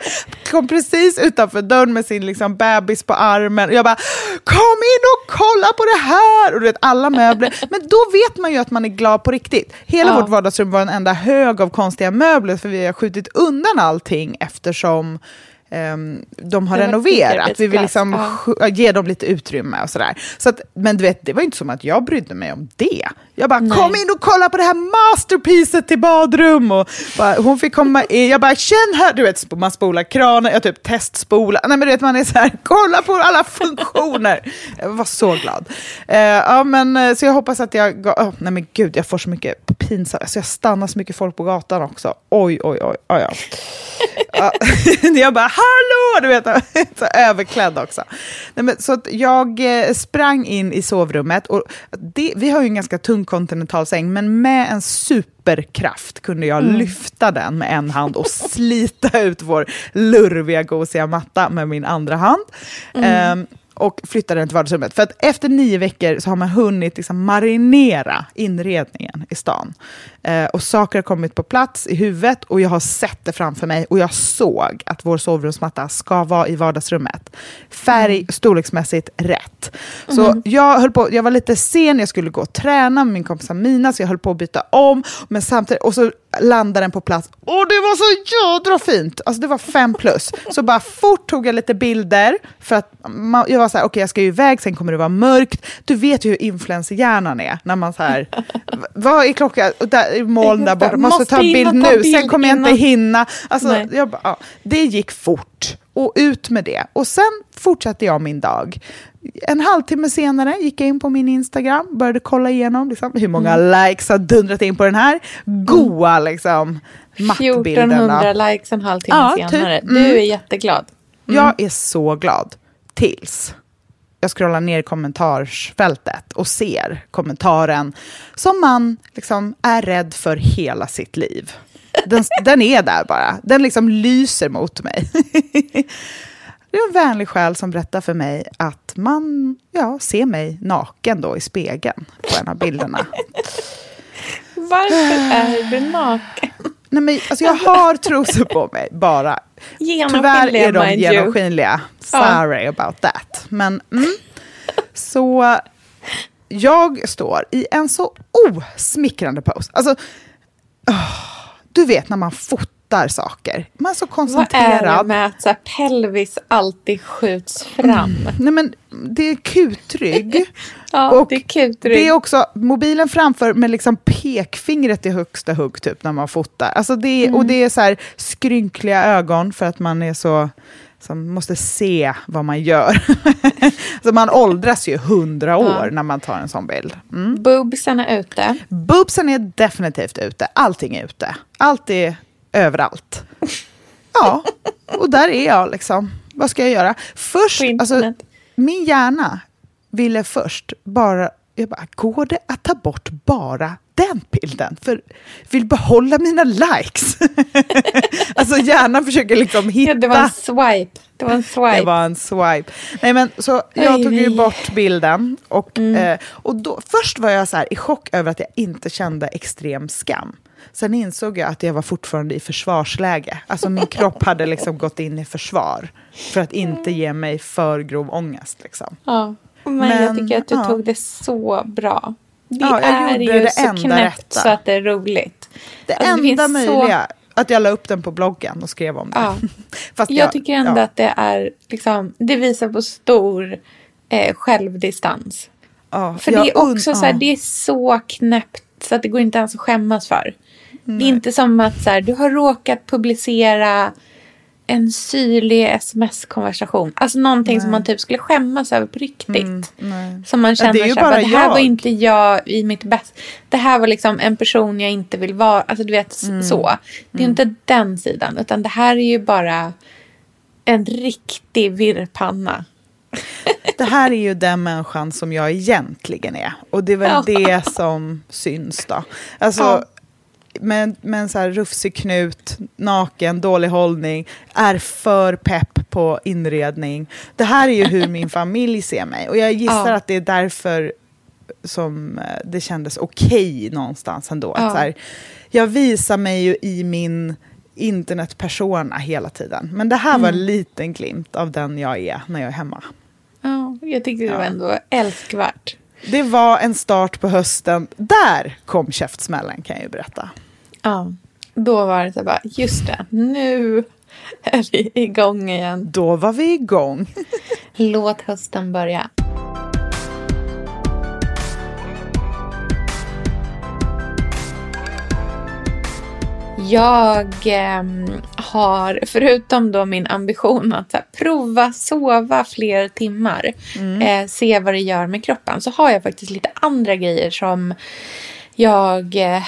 kom precis utanför dörren med sin liksom bebis på armen. Jag bara, kom in och kolla på det här! Och du vet, alla möbler. Men då vet man ju att man är glad på riktigt. Hela Ja. vårt vardagsrum var en enda hög av konstiga möbler, för vi har skjutit undan allting eftersom ehm, de har renoverat. Vi vill liksom Ja. ge dem lite utrymme och sådär. Så att, men du vet, det var inte som att jag brydde mig om det. Jag bara, Nej. kom in och kolla på det här masterpieces till badrum. Och bara, hon fick komma in, jag bara, känn här, du vet, man spolar kranen, jag typ testspolar. Nej men du vet, man är så här, kolla på alla funktioner. Jag var så glad. Eh, ja men, eh, så jag hoppas att jag, oh, nej men gud, jag får så mycket pinsamt, alltså jag stannar så mycket folk på gatan också. Oj, oj, oj, oj. Ja, [laughs] jag bara, hallå! Du vet, [laughs] så överklädd också. Nej, men, så jag eh, sprang in i sovrummet. Och det, vi har ju en ganska tung kontinentalsäng, men med en superkraft kunde jag lyfta den med en hand och slita [laughs] ut vår lurviga, gosiga matta med min andra hand. Ehm, och flytta den till vardagsrummet. För att efter nio veckor så har man hunnit liksom marinera inredningen i stan. Eh, och saker har kommit på plats i huvudet och jag har sett det framför mig och jag såg att vår sovrumsmatta ska vara i vardagsrummet. Färg, storleksmässigt rätt. Så jag, höll på, jag var lite sen, jag skulle gå och träna med min kompis Amina, så jag höll på att byta om. Men samtidigt, och så landade den på plats. Och det var så jädra fint! Alltså det var fem plus. Så bara fort tog jag lite bilder, för att man, jag var så här, okej jag ska ju iväg, sen kommer det vara mörkt. Du vet ju hur influencerhjärnan är, när man så här, [laughs] "V- vad är klockan? Och där moln där borta, måste, Måste ta en bild nu, bild sen kommer jag inte innan." hinna. Alltså, jag bara, ja, det gick fort, och ut med det. Och sen fortsatte jag min dag. En halvtimme senare gick jag in på min Instagram, började kolla igenom liksom, hur många Mm. likes har dundrat in på den här goa liksom, mattbilden. 1400 likes en halvtimme Ja, typ. senare. Mm. Du är jätteglad. Jag är så glad tills jag scrollar ner i kommentarsfältet och ser kommentaren som man liksom är rädd för hela sitt liv. Den, [laughs] den är där bara. Den liksom lyser mot mig. [laughs] Det är en vänlig själ som berättar för mig att man ja, ser mig naken då i spegeln på en av bilderna. [laughs] Varför är du naken? Nej, men, alltså, jag [laughs] har trosor på mig, bara. Tyvärr är de genomskinliga. Sorry about that. Men, mm. Så jag står i en så osmickrande pose. Alltså, åh, du vet när man fotar fattar saker. Man är så Vad koncentrerad. är det med att så pelvis alltid skjuts fram? Nej, men det är kutrygg. [laughs] Ja, Och det är kutrygg. Det är också mobilen framför med liksom pekfingret i högsta hugg typ när man fotar. Alltså det, är- Och det är så här skrynkliga ögon för att man är så som måste se vad man gör. [laughs] så man åldras ju hundra år när man tar en sån bild. Mm. Boobsen är ute. Boobsen är definitivt ute. Allting är ute. Allt är överallt. [laughs] Ja, och där är jag liksom. Vad ska jag göra? Först, alltså, min hjärna ville först bara, jag bara, går det att ta bort bara den bilden? För vill behålla mina likes. [laughs] alltså hjärnan försöker liksom hitta. Ja, det var en swipe. Det var en swipe. [laughs] Det var en swipe. Nej, men, så jag Oj, tog ju nej. Mm. bort bilden. Och, eh, och då, först var jag så här i chock över att jag inte kände extrem skam. Sen insåg jag att jag var fortfarande i försvarsläge. Alltså min [laughs] kropp hade liksom gått in i försvar. För att inte ge mig för grov ångest. Liksom. Ja. Men, Men, jag tycker att du ja. tog det så bra. Det Ja, jag är ju det så enda knäppt rätta. så att det är roligt. Det Alltså, det enda finns möjliga, att jag la upp den på bloggen och skrev om det. Ja. [laughs] Fast Jag tycker ändå ja, att det är liksom, det visar på stor eh, självdistans. ja, För jag det är också und- så här, det är så knäppt så att det går inte ens att skämmas för. Det är inte som att så här, du har råkat publicera en syrlig sms-konversation. Alltså någonting som man typ skulle skämmas över på riktigt. Som man känner det här, bara det här var jag." inte jag i mitt bästa. Det här var liksom en person jag inte vill vara. Alltså du vet s- så. Det är inte den sidan. Utan det här är ju bara en riktig virrpanna. [laughs] Det här är ju den människan som jag egentligen är. Och det är väl det som syns då. Alltså, Ja. med, med en så här rufsig knut, naken, dålig hållning, är för pepp på inredning. Det här är ju hur min [laughs] familj ser mig. Och jag gissar Ja. att det är därför som eh, det kändes okej någonstans ändå. Att Ja. så här, jag visar mig ju i min internetpersona hela tiden. Men det här var Mm. en liten glimt av den jag är när jag är hemma. Ja, jag tyckte det var ändå älskvärt. Det var en start på hösten. Där kom käftsmällen kan jag ju berätta. Ja, då var det så bara, just det, nu är vi igång igen. Då var vi igång. [laughs] Låt hösten börja. Jag ehm, har, förutom då min ambition att här, prova sova fler timmar, eh, se vad det gör med kroppen, så har jag faktiskt lite andra grejer som jag eh,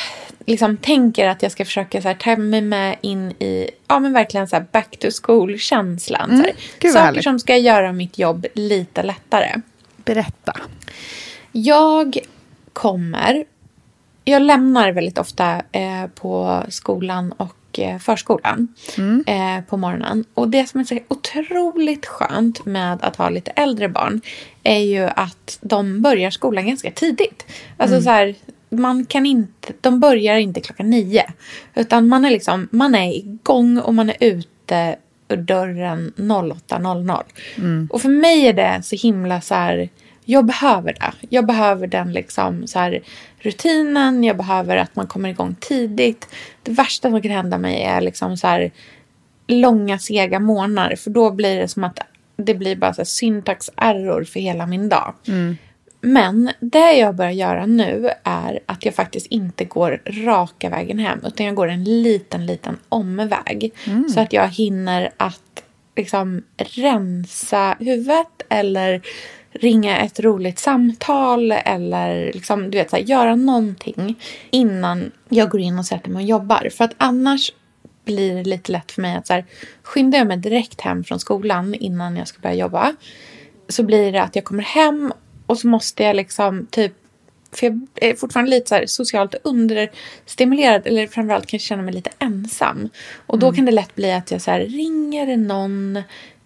liksom tänker att jag ska försöka så här, ta mig med in i, ja men verkligen så här back to school-känslan. Mm, Saker härligt. som ska göra mitt jobb lite lättare. Berätta. Jag kommer... Jag lämnar väldigt ofta eh, på skolan och eh, förskolan eh, på morgonen. Och det som är så otroligt skönt med att ha lite äldre barn är ju att de börjar skolan ganska tidigt. Alltså så här, man kan inte, de börjar inte klockan nio. Utan man är, liksom, man är igång och man är ute ur dörren 08.00. Och för mig är det så himla så här... Jag behöver det. Jag behöver den liksom så här rutinen. Jag behöver att man kommer igång tidigt. Det värsta som kan hända mig är liksom så här långa sega månader. För då blir det som att det blir bara så syntax error för hela min dag. Men det jag börjar göra nu är att jag faktiskt inte går raka vägen hem. Utan jag går en liten, liten omväg. Så att jag hinner att liksom rensa huvudet eller ringa ett roligt samtal eller liksom, du vet, så här, göra någonting innan jag går in och sätter mig och jobbar. För att annars blir det lite lätt för mig att så här, skyndar jag mig direkt hem från skolan innan jag ska börja jobba så blir det att jag kommer hem och så måste jag liksom typ för jag är fortfarande lite så här socialt understimulerad eller framförallt kan jag känna mig lite ensam. Och då kan det lätt bli att jag så ringer någon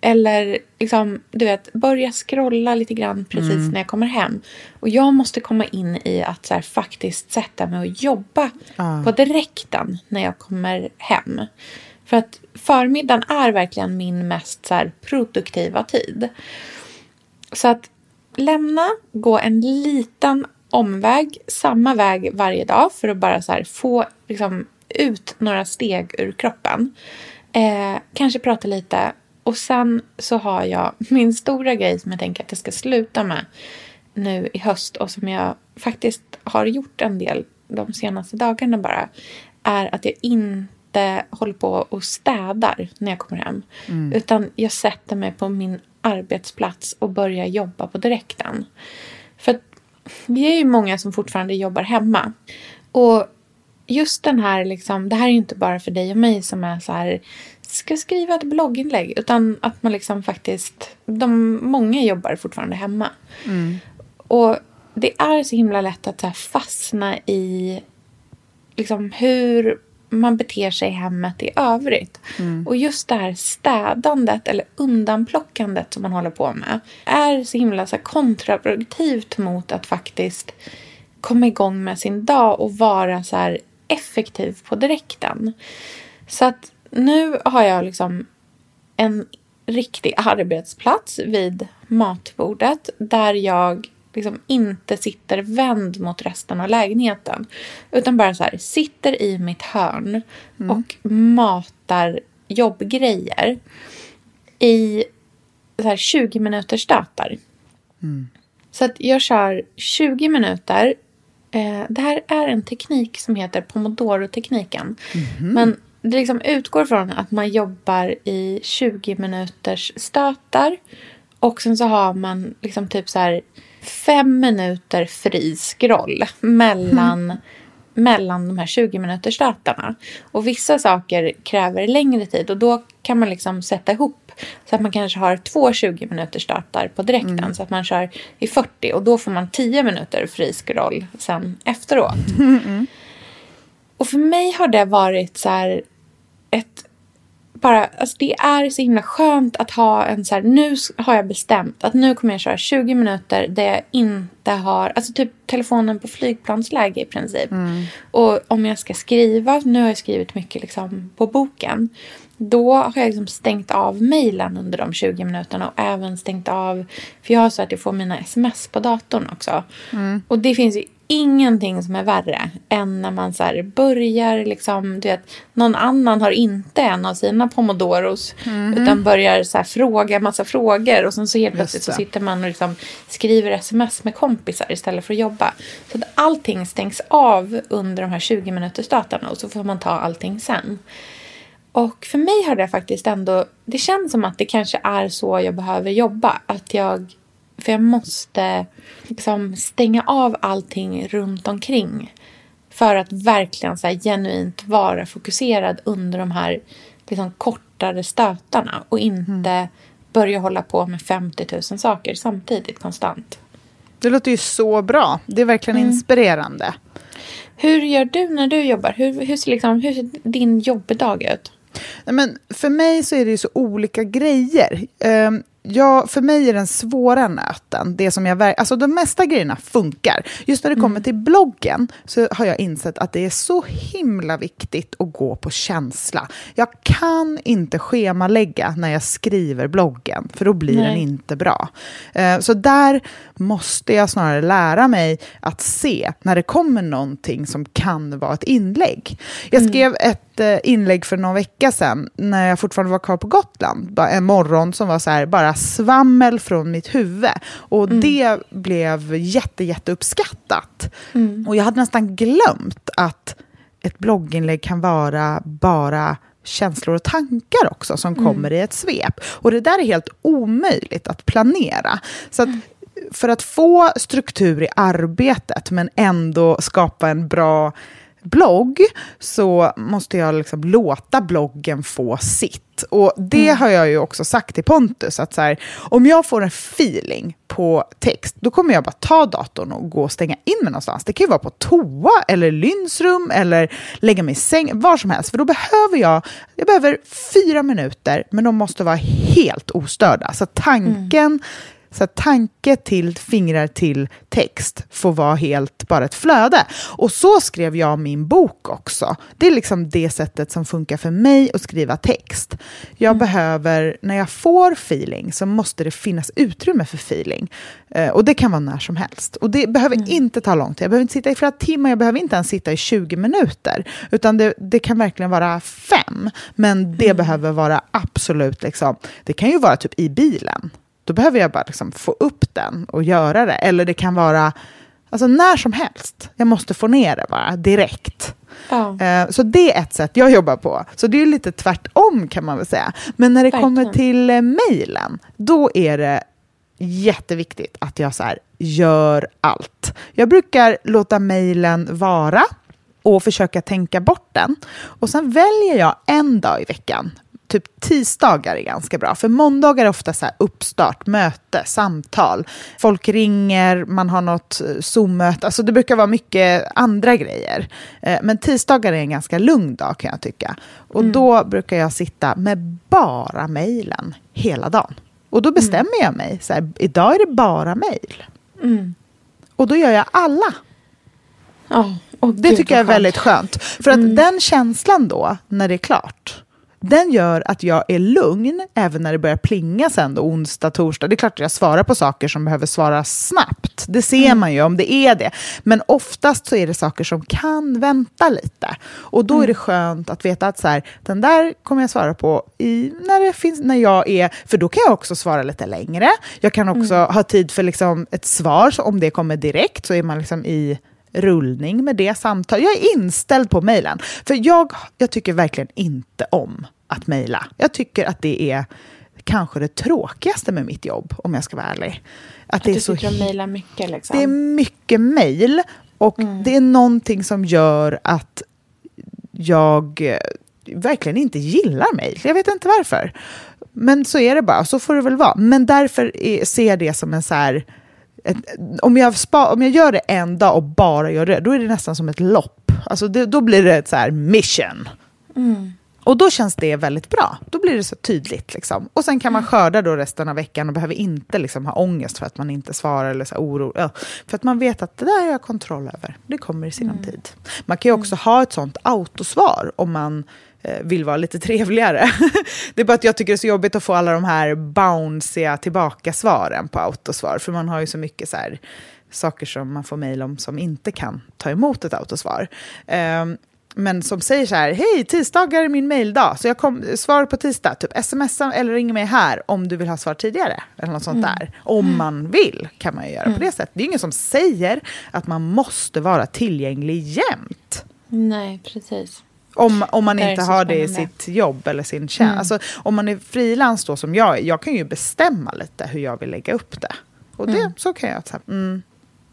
eller liksom, du vet, börjar scrolla lite grann precis när jag kommer hem. Och jag måste komma in i att så här, faktiskt sätta mig och jobba på direkten när jag kommer hem. För att förmiddagen är verkligen min mest så här, produktiva tid. Så att lämna, gå en liten omväg, samma väg varje dag för att bara så här få liksom, ut några steg ur kroppen. Eh, kanske prata lite. Och sen så har jag min stora grej som jag tänker att jag ska sluta med nu i höst och som jag faktiskt har gjort en del de senaste dagarna bara är att jag inte håller på och städar när jag kommer hem. Mm. Utan jag sätter mig på min arbetsplats och börjar jobba på direkten. För att vi är ju många som fortfarande jobbar hemma. Och just den här, liksom, det här är ju inte bara för dig och mig som är så här, ska skriva ett blogginlägg. Utan att man liksom faktiskt, de, många jobbar fortfarande hemma. Mm. Och det är så himla lätt att så fastna i liksom hur man beter sig i hemmet i övrigt. Mm. Och just det här städandet eller undanplockandet som man håller på med är så himla så kontraproduktivt mot att faktiskt komma igång med sin dag och vara så här effektiv på direkten. Så att nu har jag liksom en riktig arbetsplats vid matbordet där jag liksom inte sitter vänd mot resten av lägenheten. Utan bara så här, sitter i mitt hörn mm. och matar jobbgrejer i så här 20 minuters stötar. Mm. Så att jag kör 20 minuter. Eh, det här är en teknik som heter pomodoro-tekniken. Mm. Men det liksom utgår från att man jobbar i 20 minuters stötar. Och sen så har man liksom typ så här fem minuter fri scroll mellan, mm. mellan de här 20 minuters stötarna. Och vissa saker kräver längre tid och då kan man liksom sätta ihop så att man kanske har två 20 minuters stötar på direkten mm. så att man kör i 40 och då får man 10 minuter fri scroll sen efteråt. [laughs] Mm. Och för mig har det varit så här ett bara, alltså det är så himla skönt att ha en så här, nu har jag bestämt att nu kommer jag köra 20 minuter där jag inte har, alltså typ telefonen på flygplansläge i princip. Mm. Och om jag ska skriva, nu har jag skrivit mycket liksom på boken. Då har jag liksom stängt av mejlen under de 20 minuterna och även stängt av, för jag har så att jag får mina sms på datorn också. Mm. Och det finns ju ingenting som är värre än när man så börjar liksom, du vet, någon annan har inte en av sina pomodoros mm utan börjar så fråga massa frågor och sen så helt plötsligt så sitter man och liksom skriver sms med kompisar istället för att jobba. Så att allting stängs av under de här 20 minuters datorn och så får man ta allting sen. Och för mig har det faktiskt ändå, det känns som att det kanske är så jag behöver jobba. Att jag för jag måste liksom stänga av allting runt omkring. För att verkligen så här, genuint vara fokuserad under de här liksom, kortare stötarna. Och inte mm. börja hålla på med 50 000 saker samtidigt konstant. Det låter ju så bra. Det är verkligen mm. inspirerande. Hur gör du när du jobbar? Hur, hur, ser, liksom, hur ser din jobbdag ut? Nej, men för mig så är det ju så olika grejer. Ehm, jag, för mig är den svåra nöten, det som jag, alltså de mesta grejerna funkar. Just när det kommer mm. till bloggen så har jag insett att det är så himla viktigt att gå på känsla. Jag kan inte schemalägga när jag skriver bloggen, för då blir Nej. den inte bra. Uh, så där måste jag snarare lära mig att se när det kommer någonting som kan vara ett inlägg. Jag mm. skrev mm. ett Eh, inlägg för någon vecka sedan när jag fortfarande var kvar på Gotland. En morgon som var så här, bara svammel från mitt huvud. Och mm. det blev jätte, jätteuppskattat. Mm. Och jag hade nästan glömt att ett blogginlägg kan vara bara känslor och tankar också som mm. kommer i ett svep. Och det där är helt omöjligt att planera. Så att, för att få struktur i arbetet men ändå skapa en bra blogg så måste jag liksom låta bloggen få sitt. Och det mm. har jag ju också sagt till Pontus, att så här, om jag får en feeling på text, då kommer jag bara ta datorn och gå och stänga in mig någonstans. Det kan ju vara på toa, eller lynsrum, eller lägga mig i säng, var som helst. För då behöver jag, jag behöver fyra minuter, men de måste vara helt ostörda. Så tanken mm Så tanke till fingrar till text får vara helt bara ett flöde. Och så skrev jag min bok också. Det är liksom det sättet som funkar för mig att skriva text. Jag mm. behöver, när jag får feeling så måste det finnas utrymme för feeling. Eh, och det kan vara när som helst. Och det behöver mm. inte ta lång tid. Jag behöver inte sitta i flera timmar, jag behöver inte ens sitta i 20 minuter. Utan det, det kan verkligen vara fem. Men det mm. behöver vara absolut, liksom, det kan ju vara typ i bilen. Då behöver jag bara liksom få upp den och göra det. Eller det kan vara alltså när som helst. Jag måste få ner det bara direkt. Ja. Uh, så det är ett sätt jag jobbar på. Så det är lite tvärtom kan man väl säga. Men när det Verkligen. kommer till uh, mejlen, då är det jätteviktigt att jag så här, gör allt. Jag brukar låta mejlen vara och försöka tänka bort den. Och sen väljer jag en dag i veckan typ tisdagar är ganska bra. För måndagar är ofta så uppstart, möte, samtal. Folk ringer, man har något eh, Zoom-möte. Alltså det brukar vara mycket andra grejer. Eh, men tisdagar är en ganska lugn dag kan jag tycka. Och mm. då brukar jag sitta med bara mejlen hela dagen. Och då bestämmer mm. jag mig. Så här, idag är det bara mejl. Mm. Och då gör jag alla. Oh, oh, det tycker jag är väldigt skönt. För att mm. den känslan då, när det är klart, den gör att jag är lugn även när det börjar plinga sen då, onsdag, torsdag. Det är klart att jag svarar på saker som behöver svaras snabbt. Det ser mm. man ju om det är det. Men oftast så är det saker som kan vänta lite. Och då mm. är det skönt att veta att så här, den där kommer jag svara på i, när, det finns, när jag är... För då kan jag också svara lite längre. Jag kan också mm. ha tid för liksom ett svar, så om det kommer direkt så är man liksom i rullning med det samtalet. Jag är inställd på mejlen. För jag, jag tycker verkligen inte om att mejla. Jag tycker att det är kanske det tråkigaste med mitt jobb, om jag ska vara ärlig. Att, att det du tycker om mejla mycket? Liksom. Det är mycket mejl. Och mm. det är någonting som gör att jag eh, verkligen inte gillar mejl. Jag vet inte varför. Men så är det bara, så får det väl vjag Men därför är, ser jag det som en så här ett, om, jag spa, om jag gör det en dag och bara gör det, då är det nästan som ett lopp. Alltså det, då blir det ett så här mission. Mm. Och då känns det väldigt bra. Då blir det så tydligt. Liksom. Och sen kan man mm. skörda då resten av veckan och behöver inte liksom, ha ångest för att man inte svarar eller så oro. Ja, för att man vet att det där har jag kontroll över. Det kommer i sinom mm. tid. Man kan ju också mm. ha ett sånt autosvar om man vill vara lite trevligare. [laughs] det är bara att jag tycker det är så jobbigt att få alla de här bounciga tillbaka-svaren på autosvar, för man har ju så mycket så här, saker som man får mejl om som inte kan ta emot ett autosvar. Um, men som säger så här, hej, tisdagar är min mejldag, så jag kom, svar på tisdag, typ smsa eller ring mig här om du vill ha svar tidigare. Eller något sånt mm. där. Om mm. man vill kan man ju göra mm. på det sättet. Det är ingen som säger att man måste vara tillgänglig jämt. Nej, precis. Om, om man inte har det i sitt jobb eller sin tjänst. Mm. Alltså, om man är frilans då som jag är, jag kan ju bestämma lite hur jag vill lägga upp det. Och det, mm. så kan jag. Mm.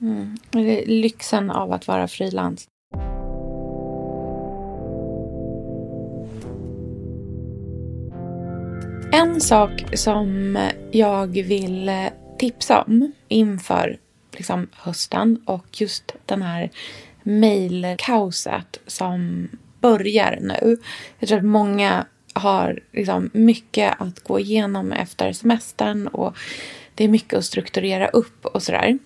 Mm. Det är lyxen av att vara frilans. En sak som jag vill tipsa om inför liksom, hösten och just den här mejlkaoset som börjar nu. Jag tror att många har liksom mycket att gå igenom efter semestern och det är mycket att strukturera upp och sådär.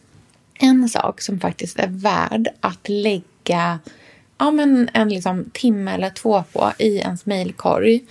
En sak som faktiskt är värd att lägga ja, men en liksom timme eller två på i ens mejlkorg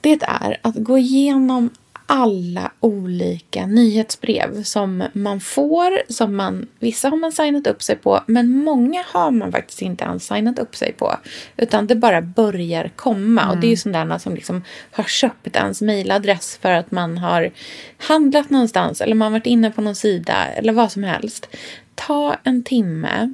det är att gå igenom alla olika nyhetsbrev som man får. Som man, vissa har man signat upp sig på, men många har man faktiskt inte alls signat upp sig på. Utan det bara börjar komma. Mm. Och det är ju mm. sådana som liksom har köpt ens mejladress för att man har handlat någonstans eller man har varit inne på någon sida eller vad som helst. Ta en timme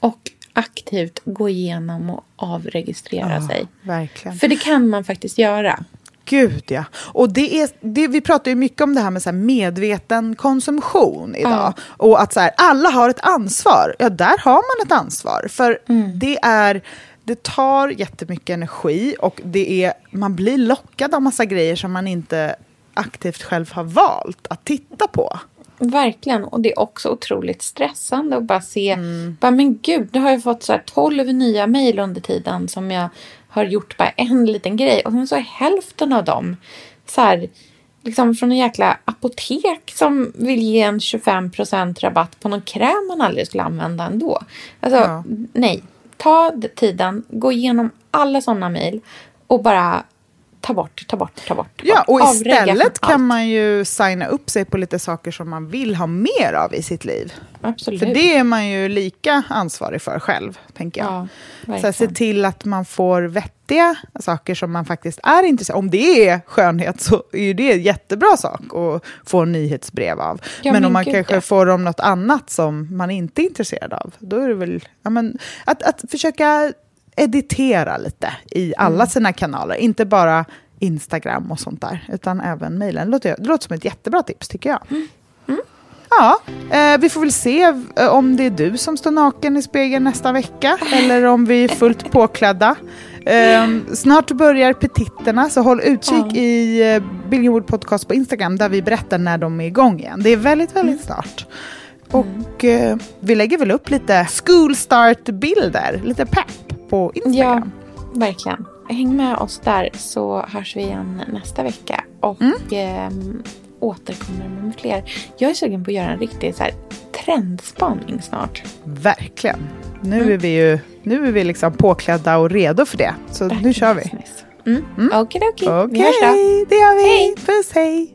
och aktivt gå igenom och avregistrera ja, sig. Verkligen. För det kan man faktiskt göra. Gud, ja. Och det är, det, vi pratar ju mycket om det här med så här medveten konsumtion idag. Ja. Och att så här, alla har ett ansvar. Ja, där har man ett ansvar. För mm. det är... Det tar jättemycket energi och det är, man blir lockad av massa grejer som man inte aktivt själv har valt att titta på. Verkligen. Och det är också otroligt stressande att bara se, mm. bara, men gud, nu har jag fått så här 12 nya mejl under tiden som jag har gjort bara en liten grej och sen så är hälften av dem så här, liksom från en jäkla apotek som vill ge en 25% rabatt på någon kräm man aldrig skulle använda ändå. Alltså, Ja. nej. Ta tiden, gå igenom alla sådana mejl och bara ta bort, ta bort, ta bort. ta Ja, bort. och istället kan allt. man ju signa upp sig på lite saker som man vill ha mer av i sitt liv. Absolut. För det är man ju lika ansvarig för själv, tänker jag. Ja, så se till att man får vettiga saker som man faktiskt är intresserad av. Om det är skönhet så är ju det en jättebra sak att få nyhetsbrev av. Ja, men men om man gud, kanske ja. får om något annat som man inte är intresserad av, då är det väl ja, men, att, att försöka editera lite i alla Mm. sina kanaler. Inte bara Instagram och sånt där, utan även mejlen. Det låter, det låter som ett jättebra tips, tycker jag. Mm. Ja, eh, vi får väl se eh, om det är du som står naken i spegeln nästa vecka [laughs] eller om vi är fullt påklädda. Eh, snart börjar petitterna, så håll utkik Ja. i eh, Billion Wood Podcast på Instagram där vi berättar när de är igång igen. Det är väldigt, väldigt snart. Och eh, vi lägger väl upp lite school start-bilder, lite pepp på Ja, Instagram. verkligen. Häng med oss där så hörs vi igen nästa vecka. Och Mm. ehm, återkommer med fler. Jag är sugen på att göra en riktig så här, trendspaning snart. Verkligen. Nu Mm. är vi ju nu är vi liksom påklädda och redo för det. Så nu kör vi. Business. Mm. Okej, okej. Okej, Vi hörs då. det gör vi. Hej. Puss, hej.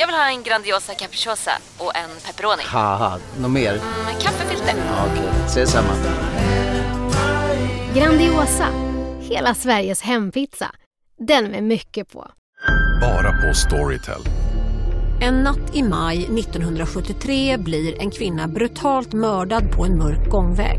Jag vill ha en Grandiosa capriciosa och en pepperoni. haha, något mer? Med kaffefilter. Ja, Okej, ses samma. Grandiosa, hela Sveriges hempizza. Den med mycket på. Bara på Storytel. En natt i maj 1973 blir en kvinna brutalt mördad på en mörk gångväg.